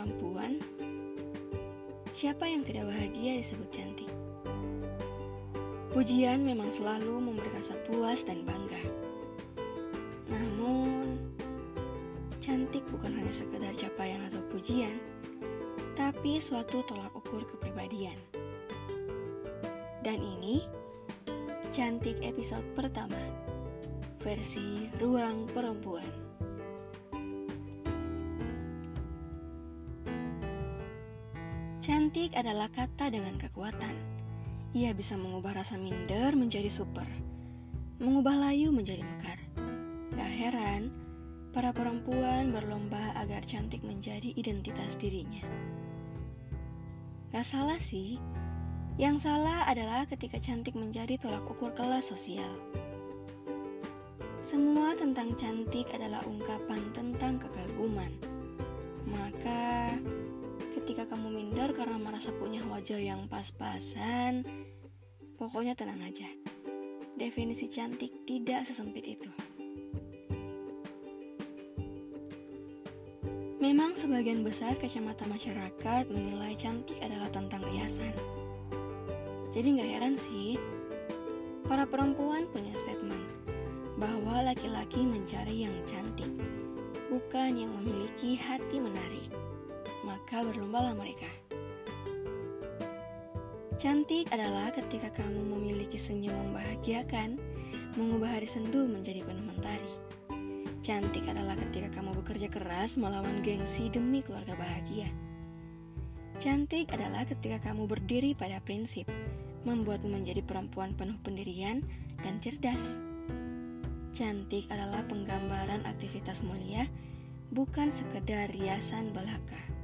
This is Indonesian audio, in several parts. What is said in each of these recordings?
perempuan, siapa yang tidak bahagia disebut cantik? Pujian memang selalu memberi rasa puas dan bangga. Namun, cantik bukan hanya sekedar capaian atau pujian, tapi suatu tolak ukur kepribadian. Dan ini cantik episode pertama, versi Ruang Perempuan. Cantik adalah kata dengan kekuatan. Ia bisa mengubah rasa minder menjadi super, mengubah layu menjadi mekar. Gak heran, para perempuan berlomba agar cantik menjadi identitas dirinya. Gak salah sih, yang salah adalah ketika cantik menjadi tolak ukur kelas sosial. Semua tentang cantik adalah ungkapan tentang kekaguman. Maka, minder karena merasa punya wajah yang pas-pasan, pokoknya tenang aja. Definisi cantik tidak sesempit itu. Memang sebagian besar kacamata masyarakat menilai cantik adalah tentang riasan. Jadi nggak heran sih, para perempuan punya statement bahwa laki-laki mencari yang cantik, bukan yang memiliki hati menarik maka berlombalah mereka. Cantik adalah ketika kamu memiliki senyum membahagiakan, mengubah hari sendu menjadi penuh mentari. Cantik adalah ketika kamu bekerja keras melawan gengsi demi keluarga bahagia. Cantik adalah ketika kamu berdiri pada prinsip, membuatmu menjadi perempuan penuh pendirian dan cerdas. Cantik adalah penggambaran aktivitas mulia, bukan sekedar riasan belaka.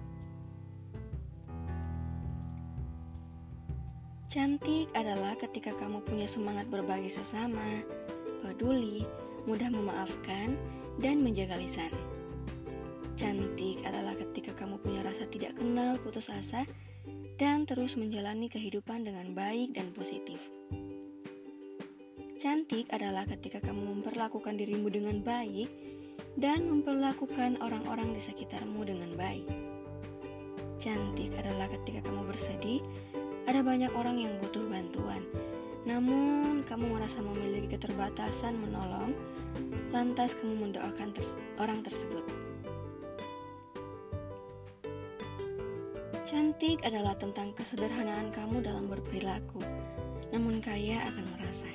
Cantik adalah ketika kamu punya semangat berbagi sesama, peduli, mudah memaafkan, dan menjaga lisan. Cantik adalah ketika kamu punya rasa tidak kenal putus asa dan terus menjalani kehidupan dengan baik dan positif. Cantik adalah ketika kamu memperlakukan dirimu dengan baik dan memperlakukan orang-orang di sekitarmu dengan baik. Cantik adalah ketika kamu bersedih ada banyak orang yang butuh bantuan, namun kamu merasa memiliki keterbatasan menolong, lantas kamu mendoakan ters orang tersebut. Cantik adalah tentang kesederhanaan kamu dalam berperilaku, namun kaya akan merasa.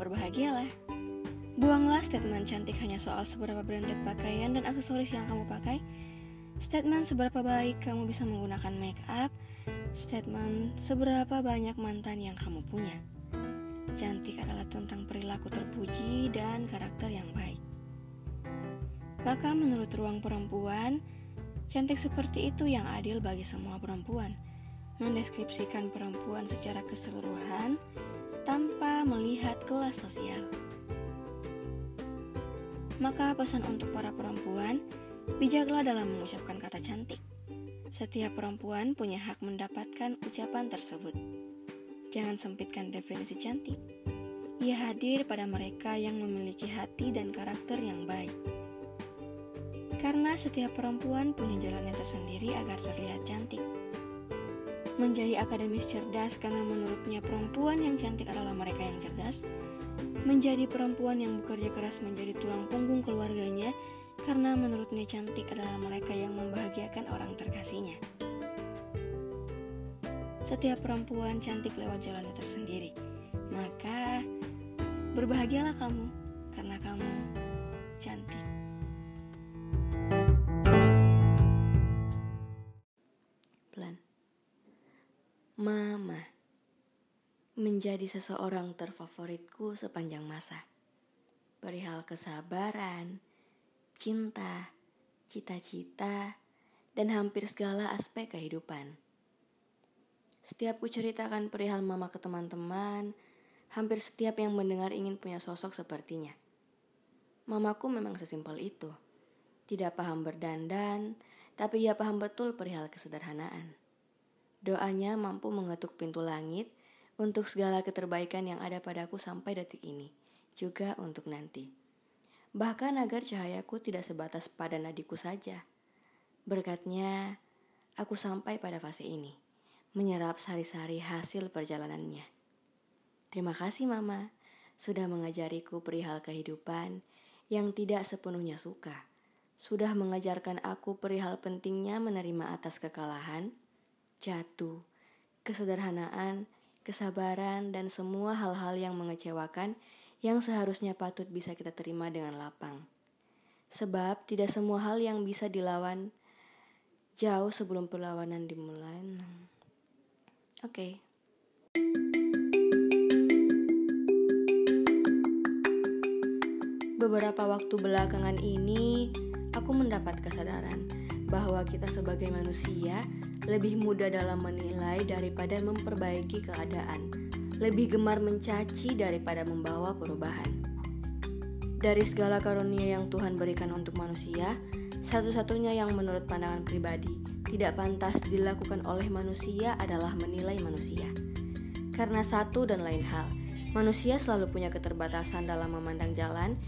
Berbahagialah. Buanglah statement cantik hanya soal seberapa branded pakaian dan aksesoris yang kamu pakai. Statement seberapa baik kamu bisa menggunakan make up, Statement seberapa banyak mantan yang kamu punya. Cantik adalah tentang perilaku terpuji dan karakter yang baik. Maka menurut ruang perempuan, cantik seperti itu yang adil bagi semua perempuan. Mendeskripsikan perempuan secara keseluruhan tanpa melihat kelas sosial. Maka pesan untuk para perempuan, bijaklah dalam mengucapkan kata cantik. Setiap perempuan punya hak mendapatkan ucapan tersebut. Jangan sempitkan definisi cantik. Ia hadir pada mereka yang memiliki hati dan karakter yang baik. Karena setiap perempuan punya jalannya tersendiri agar terlihat cantik. Menjadi akademis cerdas karena menurutnya perempuan yang cantik adalah mereka yang cerdas. Menjadi perempuan yang bekerja keras menjadi tulang punggung keluarganya karena menurutnya cantik adalah mereka yang membahagiakan orang terkasihnya. Setiap perempuan cantik lewat jalannya tersendiri, maka berbahagialah kamu karena kamu cantik. Plan Mama menjadi seseorang terfavoritku sepanjang masa. Perihal kesabaran, cinta, cita-cita, dan hampir segala aspek kehidupan. Setiap ku ceritakan perihal mama ke teman-teman, hampir setiap yang mendengar ingin punya sosok sepertinya. Mamaku memang sesimpel itu. Tidak paham berdandan, tapi ia paham betul perihal kesederhanaan. Doanya mampu mengetuk pintu langit untuk segala keterbaikan yang ada padaku sampai detik ini, juga untuk nanti bahkan agar cahayaku tidak sebatas pada nadiku saja. Berkatnya, aku sampai pada fase ini, menyerap sari-sari hasil perjalanannya. Terima kasih Mama, sudah mengajariku perihal kehidupan yang tidak sepenuhnya suka. Sudah mengajarkan aku perihal pentingnya menerima atas kekalahan, jatuh, kesederhanaan, kesabaran, dan semua hal-hal yang mengecewakan yang seharusnya patut bisa kita terima dengan lapang. Sebab tidak semua hal yang bisa dilawan jauh sebelum perlawanan dimulai. Oke. Okay. Beberapa waktu belakangan ini, aku mendapat kesadaran bahwa kita sebagai manusia lebih mudah dalam menilai daripada memperbaiki keadaan, lebih gemar mencaci daripada membawa perubahan. Dari segala karunia yang Tuhan berikan untuk manusia, satu-satunya yang menurut pandangan pribadi tidak pantas dilakukan oleh manusia adalah menilai manusia. Karena satu dan lain hal, manusia selalu punya keterbatasan dalam memandang jalan,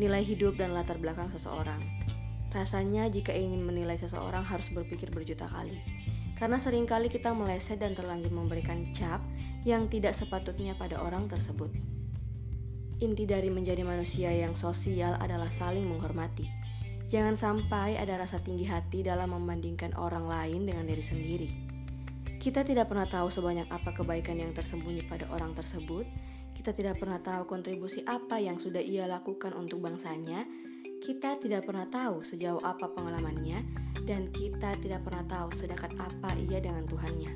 nilai hidup dan latar belakang seseorang. Rasanya jika ingin menilai seseorang harus berpikir berjuta kali. Karena sering kali kita meleset dan terlanjur memberikan cap yang tidak sepatutnya pada orang tersebut. Inti dari menjadi manusia yang sosial adalah saling menghormati Jangan sampai ada rasa tinggi hati dalam membandingkan orang lain dengan diri sendiri. Kita tidak pernah tahu sebanyak apa kebaikan yang tersembunyi pada orang tersebut. Kita tidak pernah tahu kontribusi apa yang sudah ia lakukan untuk bangsanya. Kita tidak pernah tahu sejauh apa pengalamannya, dan kita tidak pernah tahu sedekat apa ia dengan Tuhannya.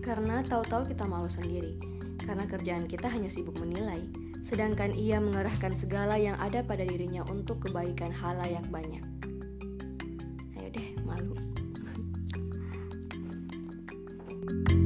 Karena tahu-tahu kita malu sendiri, karena kerjaan kita hanya sibuk menilai sedangkan ia mengerahkan segala yang ada pada dirinya untuk kebaikan halayak banyak. Ayo deh, malu.